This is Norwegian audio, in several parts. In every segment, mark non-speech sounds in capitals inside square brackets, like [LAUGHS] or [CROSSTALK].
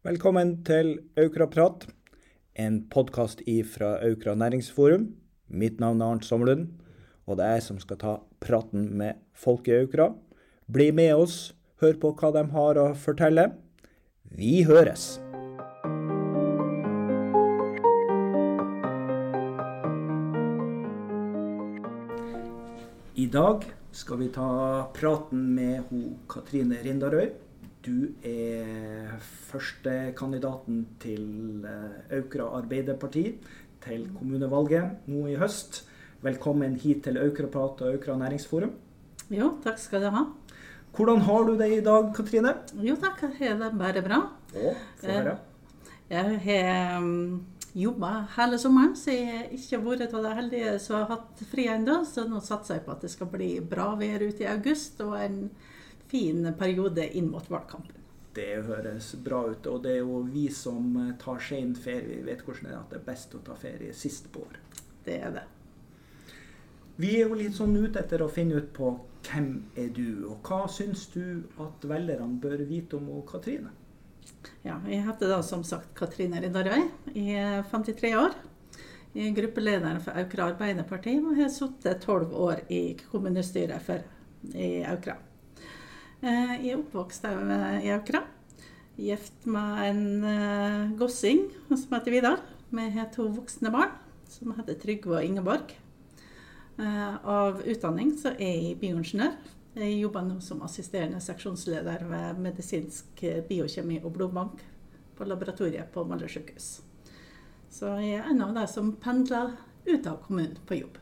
Velkommen til Aukraprat, en podkast fra Aukra næringsforum. Mitt navn er Arnt Sommerlund, og det er jeg som skal ta praten med folk i Aukra. Bli med oss, hør på hva de har å fortelle. Vi høres! I dag skal vi ta praten med ho Katrine Rindarøy. Du er førstekandidaten til eh, Aukra Arbeiderparti til kommunevalget nå i høst. Velkommen hit til Aukraprat og Aukra Næringsforum. Jo, takk skal du ha. Hvordan har du det i dag, Katrine? Jo takk, jeg har det bare bra. Å, få høre. Jeg har um, jobba hele sommeren, så jeg har ikke vært av de heldige som har hatt fri ennå. Så nå satser jeg på at det skal bli bra vær ute i august og en fin periode inn mot valgkampen. Det høres bra ut. Og det er jo vi som tar sen ferie. Vi vet hvordan det er at det er best å ta ferie sist på år. Det er det. Vi er jo litt sånn ute etter å finne ut på hvem er du, og hva syns du at velgerne bør vite om Katrine? Ja, jeg heter da som sagt Katrine Riddarøy. Jeg er 53 år. Jeg er gruppeleder for Aukra Arbeiderparti og har sittet tolv år i kommunestyret for i Aukra. Eh, Jeg er oppvokst i Aukra. Gift med en uh, gossing som heter Vidar. Vi har to voksne barn som heter Trygve og Ingeborg. Eh, Av utdanning så er jeg bioingeniør. Jeg jobber nå som assisterende seksjonsleder ved medisinsk eh, biokjemi og blodbank på laboratoriet på Molde sykehus. Så jeg er en av de som pendler ut av kommunen på jobb.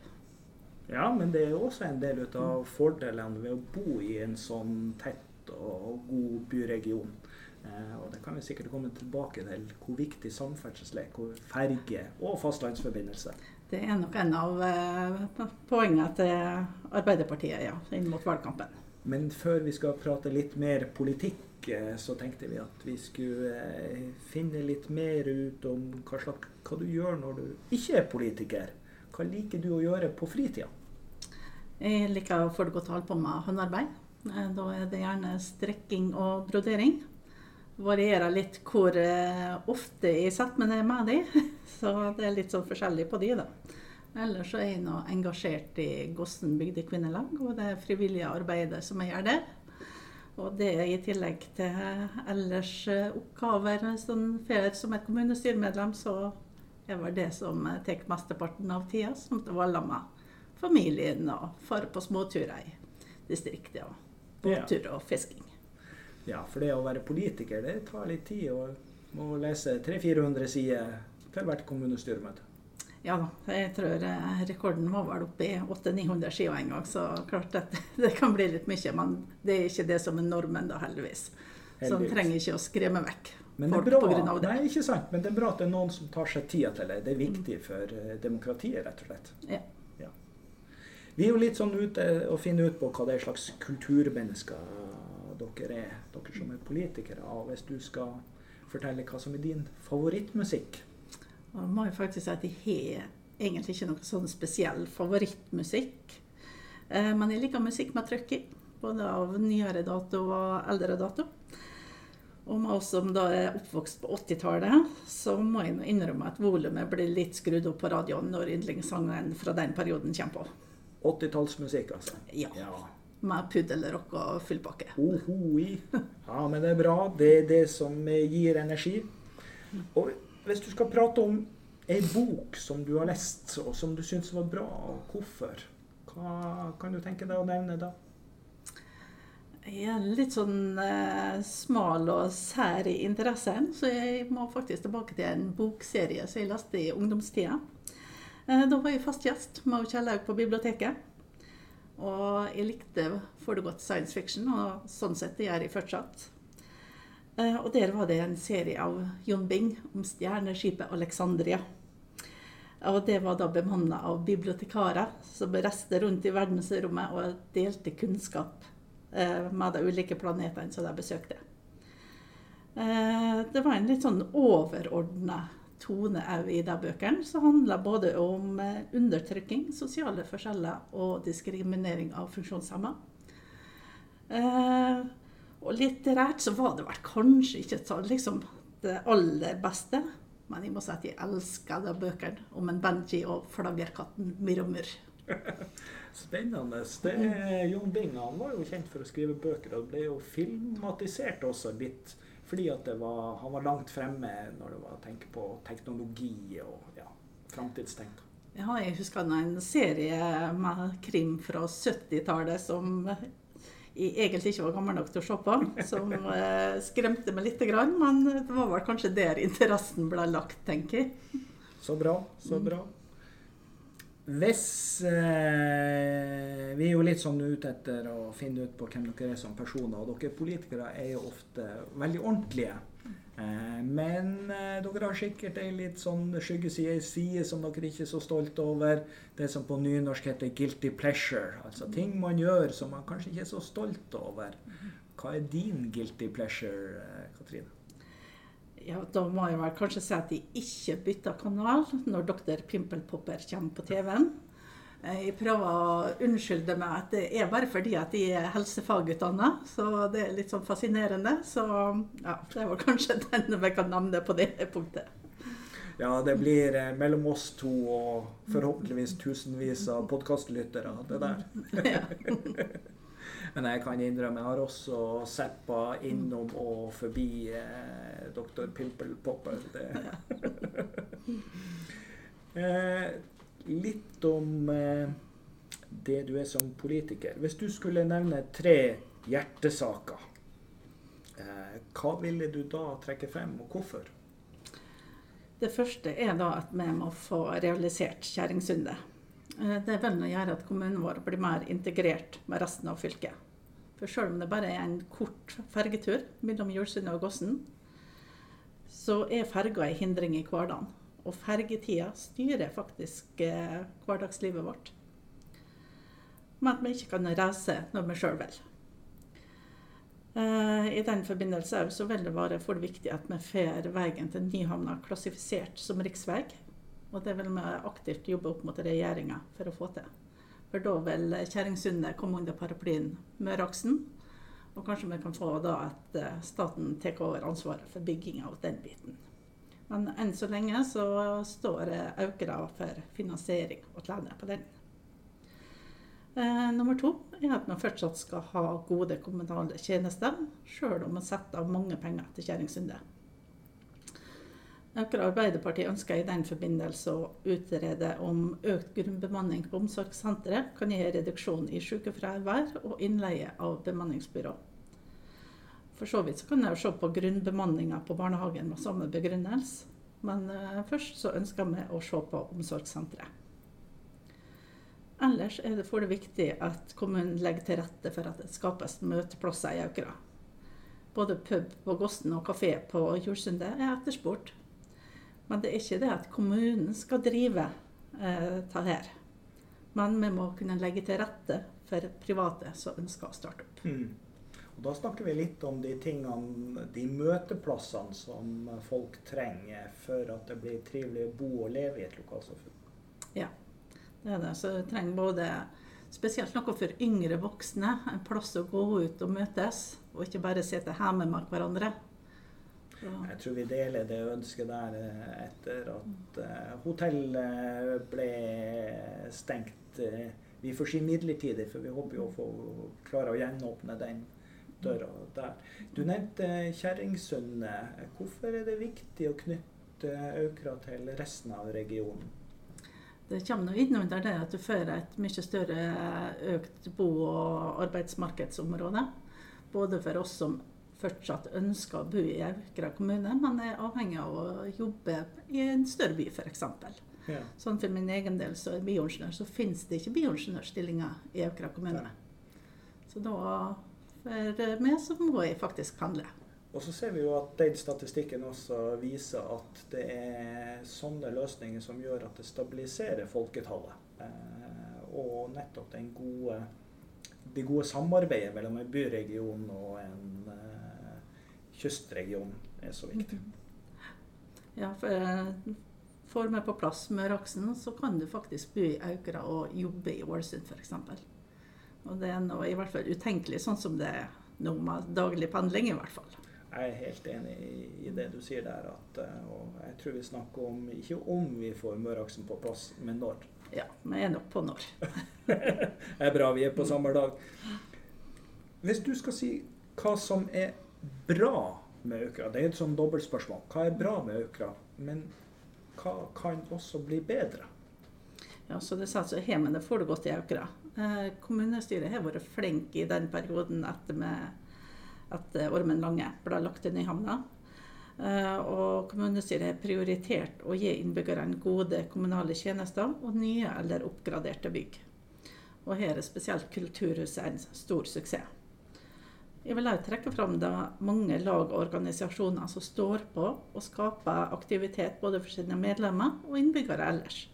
Ja, men det er jo også en del av fordelene ved å bo i en sånn tett og god byregion. Eh, og det kan vi sikkert komme tilbake til hvor viktig samferdsel er. hvor Ferge og fastlandsforbindelse. Det er nok en av eh, poengene til Arbeiderpartiet ja, inn mot valgkampen. Men før vi skal prate litt mer politikk, eh, så tenkte vi at vi skulle eh, finne litt mer ut om hva, slags, hva du gjør når du ikke er politiker. Hva liker du å gjøre på fritida? Jeg liker å få det godt holde på med håndarbeid. Eh, Da er det gjerne strekking og brodering. Varierer litt hvor eh, ofte jeg setter meg ned med de, [LAUGHS] så det er litt sånn forskjellig på de, da. Ellers så er jeg nå engasjert i Gossen bygdekvinnelag og det frivillige arbeidet som jeg gjør der. Og det er i tillegg til ellers eh, oppgaver sånn, for som et kommunestyremedlem, så er vel det som tar mesteparten av tida, som det var med familien og fare på småturer i distriktet. Og båttur og fisking. Ja, for det å være politiker, det tar litt tid. Og må lese 300-400 sider til hvert kommunestyremøte. Ja da, jeg tror eh, rekorden var vel oppe i 800-900 sider en gang, så klart at [LAUGHS] det kan bli litt mye. Men det er ikke det som er normen, da, heldigvis. Så en trenger ikke å skremme vekk Men folk av det. Nei, ikke sant, men det er bra at det er noen som tar seg tida til det. Det er viktig for eh, demokratiet, rett og slett. Ja. Vi er jo litt sånn ute og finner ut på hva det er slags kulturmennesker dere er, dere som er politikere. Og hvis du skal fortelle hva som er din favorittmusikk. Jeg må jo faktisk si at jeg har egentlig ikke noe sånn spesiell favorittmusikk. Eh, Men jeg liker musikk med trøkk i, både av nyere dato og eldre dato. Og oss som da er oppvokst på 80-tallet, så må jeg innrømme at volumet blir litt skrudd opp på radioen når yndlingssangen fra den perioden kommer på. 80-tallsmusikk, altså. Ja. Ja. Med puddelrock og fullpakke. Ohoi. [LAUGHS] Ja, men det er bra. Det er det som eh, gir energi. Og hvis du skal prate om ei bok som du har lest, og som du syns var bra, og hvorfor, hva kan du tenke deg å nevne da? Jeg er litt sånn eh, smal og sær i interessen, så jeg må faktisk tilbake til en bokserie som jeg leste i ungdomstida. Eh, da var jeg fast gjest med Kjellaug på biblioteket. Og jeg likte for det godt science fiction, og sånn sett det gjør jeg fortsatt. Eh, og der var det en serie av Jon Bing om stjerneskipet Alexandria. Og det var da bemanna av bibliotekarer som reiste rundt i verdensrommet og delte kunnskap eh, med de ulike planetene som de besøkte. Det var en litt sånn overordna tone òg i de bøkene, som handler både om eh, undertrykking, sosiale forskjeller og diskriminering av funksjonshemma. Eh, Og litterært så var det vel kanskje ikke så liksom det aller beste. Men jeg må si at jeg elsker de bøkene om en Benji og flaggerkatten Miromur. [LAUGHS] Spennende. Det Jon Bing han var jo kjent for å skrive bøker, og ble jo filmatisert også litt. Fordi at var, han var langt fremme når det var å tenke på teknologi og ja, framtidstenk. Ja, jeg husker en serie med krim fra 70-tallet som jeg egentlig ikke var gammel nok til å se på, som [LAUGHS] eh, skremte meg litt. Men det var vel kanskje der interessen ble lagt, tenker jeg. Så bra. Så bra. Hvis eh, Vi er jo litt sånn ute etter å finne ut på hvem dere er som personer. Og dere politikere er jo ofte veldig ordentlige. Eh, men eh, dere har sikkert ei litt sånn skyggeside, side som dere ikke er så stolt over. Det som på nynorsk heter 'guilty pleasure'. Altså ting man gjør som man kanskje ikke er så stolt over. Hva er din guilty pleasure, eh, Katrine? Ja, Da må jeg vel kanskje si at de ikke bytter kanal når Dr. Pimpelpopper kommer på TV-en. Eh, jeg prøver å unnskylde meg at det er bare fordi at de er helsefagutdanna. Så det er litt sånn fascinerende. Så ja, det var kanskje [LAUGHS] den vi kan navne på det punktet. Ja, det blir eh, mellom oss to og forhåpentligvis tusenvis av podkastlyttere, det der. [LAUGHS] [LAUGHS] Men jeg kan innrømme, jeg har også zappa innom og forbi eh, Dr. Pimpelpopper. [LAUGHS] eh, litt om eh, det du er som politiker. Hvis du skulle nevne tre hjertesaker, eh, hva ville du da trekke frem, og hvorfor? Det første er da at vi må få realisert Kjerringsundet. Det det vil nå gjøre at kommunen vår blir mer integrert med resten av fylket. For selv om det bare er en kort fergetur mellom Julsundet og Gossen, så er ferga en hindring i hverdagen. Og fergetida styrer faktisk eh, hverdagslivet vårt. Men at vi ikke kan reise når vi sjøl vil. Eh, I den forbindelse så vil det være for viktig at vi får veien til Nyhamna klassifisert som riksvei. Og det vil vi aktivt jobbe opp mot regjeringa for å få til. For da vil Kjerringsundet komme under paraplyen Møreaksen. Og kanskje vi kan få da at eh, staten tar over ansvaret for bygginga av den biten. Men enn så lenge så står Aukra for finansiering og alene på den. Eh, nummer to er at vi fortsatt skal ha gode kommunale tjenester, sjøl om vi setter av mange penger til Kjerringsundet. Aukra Arbeiderparti ønsker i den forbindelse å utrede om økt grunnbemanning på omsorgssenteret kan gi reduksjon i sykefravær og innleie av bemanningsbyrå. For så vidt så kan jeg jo se på grunnbemanninga på barnehagen med samme begrunnelse. Men uh, først så ønsker vi å se på omsorgssenteret. Ellers er det for det viktig at kommunen legger til rette for at det skapes møteplasser i Aukra. Både pub på Gosten og kafé på Julsundet er etterspurt. Men det er ikke det at kommunen skal drive eh, det her. Men vi må kunne legge til rette for private som ønsker å starte opp. Mm. Og da snakker vi litt om de tingene, de møteplassene som folk trenger for at det blir trivelig å bo og leve i et lokalsamfunn. Ja, det er det. Så vi trenger både spesielt noe for yngre voksne. En plass å gå ut og møtes, og ikke bare sitte hjemme med hverandre. Ja. Jeg tror vi deler det ønsket der eh, etter at uh, hotellet ble stengt. vi får si midlertidig, for vi håper jo å få klare å gjenåpne den døra der. Du nevnte Kjerringsundet. Hvorfor er det viktig å knytte Aukra til resten av regionen? Det kommer innom det at du får et mye større økt bo- og arbeidsmarkedsområde. Både for oss som fortsatt ønsker å bo i Aukra kommune, men er avhengig av å jobbe i en større by f.eks. Ja. Sånn for min egen del så er bioingeniør, så finnes det ikke bioingeniørstillinger i Aukra kommune. Ja. Så da med, så må jeg faktisk handle. Og så ser vi jo at den statistikken også viser at det er sånne løsninger som gjør at det stabiliserer folketallet. Eh, og nettopp det gode, det gode samarbeidet mellom en byregion og en eh, kystregion er så viktig. Ja, for eh, får vi på plass Møreaksen, så kan du faktisk bo i Aukra og jobbe i Ålesund f.eks. Og det er nå i hvert fall utenkelig sånn som det er nå med daglig pendling, i hvert fall. Jeg er helt enig i det du sier der. At, eh, og jeg tror vi snakker om ikke om vi får Møreaksen på plass, men når. Ja, vi er nok på når. [LAUGHS] det er bra vi er på samme dag. Hvis du skal si hva som er bra med Aukra, det er et sånn dobbeltspørsmål. Hva er bra med Aukra? Men hva kan også bli bedre? Ja, så det sa så har vi det får det godt i Aukra. Eh, kommunestyret har vært flink i den perioden etter med at eh, Ormen Lange ble lagt inn i havna. Eh, og kommunestyret har prioritert å gi innbyggerne gode kommunale tjenester og nye eller oppgraderte bygg. Og her er spesielt Kulturhuset en stor suksess. Jeg vil også trekke fram det mange lag og organisasjoner som står på og skaper aktivitet både for sine medlemmer og innbyggere ellers.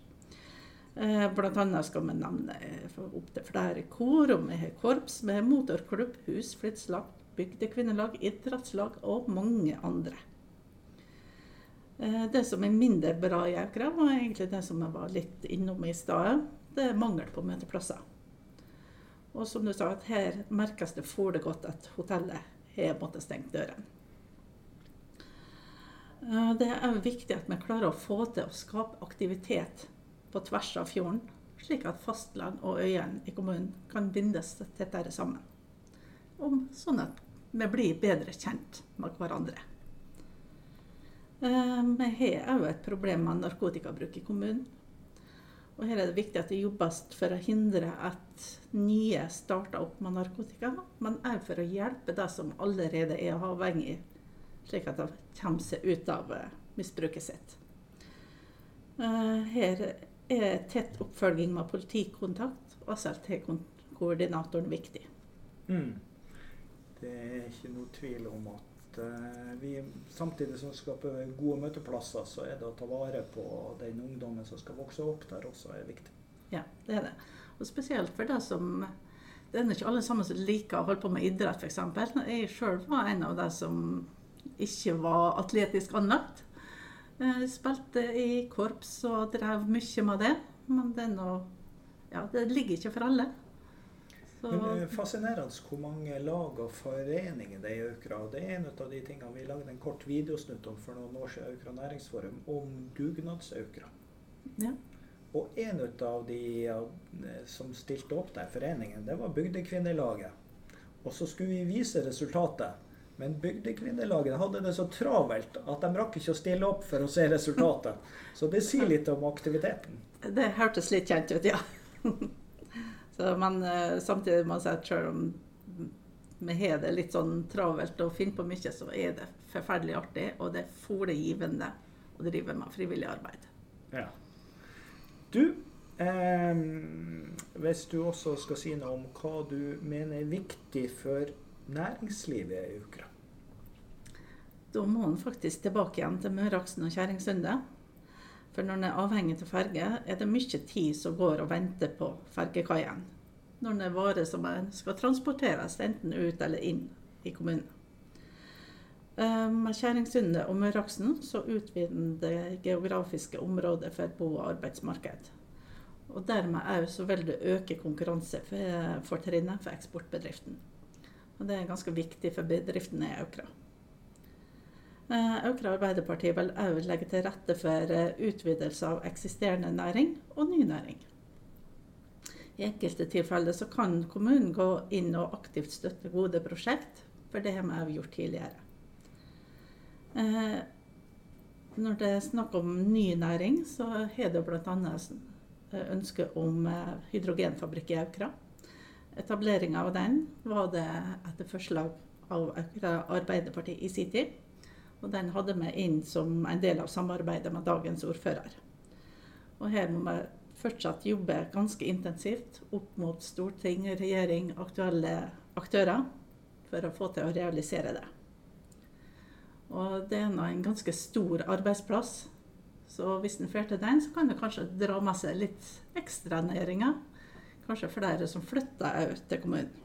Eh, blant annet skal vi nevne opptil flere kor, og vi har korps, vi har motorklubb, husflidslag, bygdekvinnelag, idrettslag og mange andre. Eh, det som er mindre bra i Aukra, var egentlig det som jeg var litt innom i stad. Det er mangel på møteplasser. Og som du sa, at her merkes det for det godt at hotellet har måttet stenge dørene. Eh, det er viktig at vi klarer å få til å skape aktivitet på tvers av fjorden, slik at fastland og øyene i kommunen kan bindes tettere sammen. Om, sånn at vi blir bedre kjent med hverandre. Eh, vi har òg et problem med narkotikabruk i kommunen. Og her er det viktig at det jobbes for å hindre at nye starter opp med narkotika, men òg for å hjelpe de som allerede er avhengig, slik at de kommer seg ut av eh, misbruket sitt. Eh, her er tett oppfølging med politikontakt og SLT-koordinatoren viktig. Mm. Det er ikke noe tvil om at uh, vi samtidig som skaper gode møteplasser, så er det å ta vare på den ungdommen som skal vokse opp der, også er viktig. Ja, det er det. Og spesielt for det som Det er ikke alle sammen som liker å holde på med idrett, f.eks. Jeg sjøl var en av de som ikke var atletisk anlagt. Jeg spilte i korps og drev mye med det. Men det, noe, ja, det ligger ikke for alle. Så. Men er Fascinerende hvor mange lag og foreninger det er i Aukra. Det er en av de tingene vi lagde en kort videosnutt om for noen år siden, Aukra næringsforum, om dugnadsaukra. Ja. Og en av de som stilte opp der, foreningen, det var Bygdekvinnelaget. Og så skulle vi vise resultatet. Men bygdekvinnelagene hadde det så travelt at de rakk ikke å stille opp for å se resultatet. [LAUGHS] Så det sier litt om aktiviteten. Det hørtes litt kjent ut, ja. [LAUGHS] Så, men uh, samtidig må jeg si at selv om vi har det litt sånn travelt og finner på mye, så er det forferdelig artig, og det er foregivende å drive med frivillig arbeid. Ja. Du, eh, hvis du også skal si noe om hva du mener er viktig for næringslivet i Ukra? Da må en faktisk tilbake igjen til Møraksen og Kjerringsundet. For når en er avhengig av ferge, er det mye tid som går og venter på fergekaien. Når det er varer som skal transporteres enten ut eller inn i kommunen. Eh, med Kjerringsundet og Møraksen så utvider det geografiske området for bo- og arbeidsmarked. Og dermed òg så vil det øke konkurransefortrinnet for eksportbedriften. Og det er ganske viktig for bedriftene i Aukra. Eh, Aukra Arbeiderparti vil òg legge til rette for eh, utvidelse av eksisterende næring og ny næring. I enkelte tilfeller så kan kommunen gå inn og aktivt støtte gode prosjekt, for det har vi òg gjort tidligere. Eh, når det er snakk om ny næring, så har det bl.a. ønske om hydrogenfabrikk i Aukra. Etableringa av den var det etter forslag av Arbeiderpartiet i sin tid. Og den hadde vi inn som en del av samarbeidet med dagens ordfører. Og her må vi fortsatt jobbe ganske intensivt opp mot storting, regjering, aktuelle aktører for å få til å realisere det. Og det er en ganske stor arbeidsplass. Så hvis en får til den, så kan det kanskje dra med seg litt ekstranæringer kanskje flere som flytter ut til kommunen.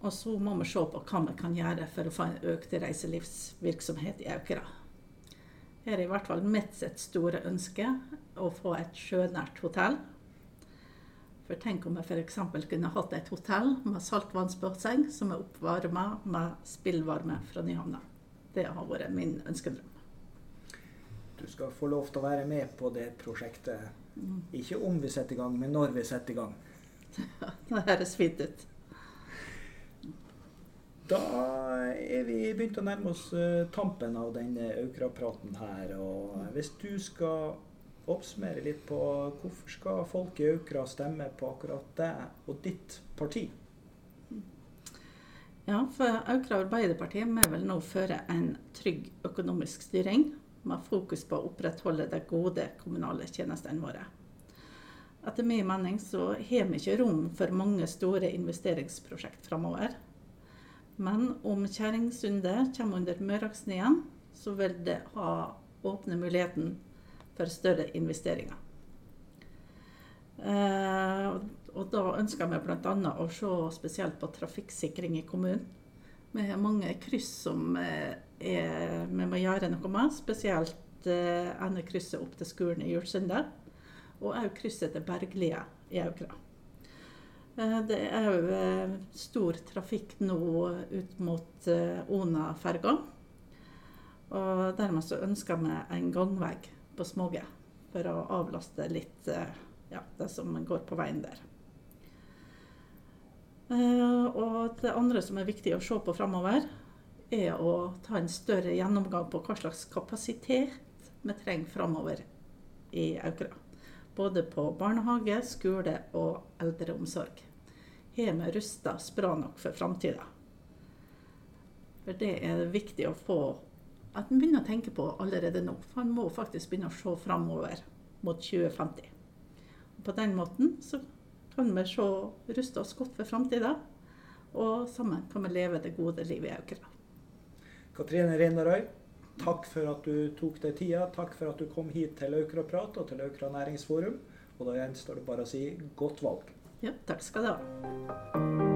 Og så må vi se på hva vi kan gjøre for å få en økt reiselivsvirksomhet i Aukra. Her er i hvert fall mitt sitt store ønske å få et sjønært hotell. For tenk om jeg f.eks. kunne hatt et hotell med saltvannsbasseng som er oppvarma med spillvarme fra Nyhamna. Det har vært min ønskedrøm. Du skal få lov til å være med på det prosjektet. Ikke om vi setter i gang, men når vi setter i gang. [LAUGHS] Det høres fint ut. Da er vi begynt å nærme oss eh, tampen av denne Aukra-praten her. Og hvis du skal oppsummere litt på hvorfor skal folk i Aukra stemme på akkurat deg og ditt parti? Ja, for Aukra Arbeiderparti vi vil nå føre en trygg økonomisk styring med fokus på å opprettholde de gode kommunale tjenestene våre. Etter min mening så har vi ikke rom for mange store investeringsprosjekt framover. Men om Kjerringsundet kommer under Møraksen igjen, så vil det ha åpne muligheten for større investeringer. Eh, og da ønsker vi bl.a. å se spesielt på trafikksikring i kommunen. Vi har mange kryss som eh, er, vi må gjøre noe med, spesielt eh, ene krysset opp til skolen i Julsundet. Og òg krysset til Berglia i Aukra. Eh, det er òg eh, stor trafikk nå ut mot eh, Ona-ferga. Og dermed så ønsker vi en gangvei på Småge for å avlaste litt ja, det som går på veien der. Og det andre som er viktig å se på framover, er å ta en større gjennomgang på hva slags kapasitet vi trenger framover i Aukra. Både på barnehage, skole og eldreomsorg har vi rusta bra nok for framtida. For det er viktig å få at en begynner å tenke på allerede nå. For en må faktisk begynne å se framover mot 2050. Og på den måten så kan vi se, ruste oss godt for framtida, og sammen kan vi leve det gode livet i Aukra. Katrine Rindarøy, takk for at du tok deg tida. Takk for at du kom hit til Aukra Prat og til Aukra Næringsforum. Og da gjenstår det bare å si godt valg. Ja, takk skal du ha.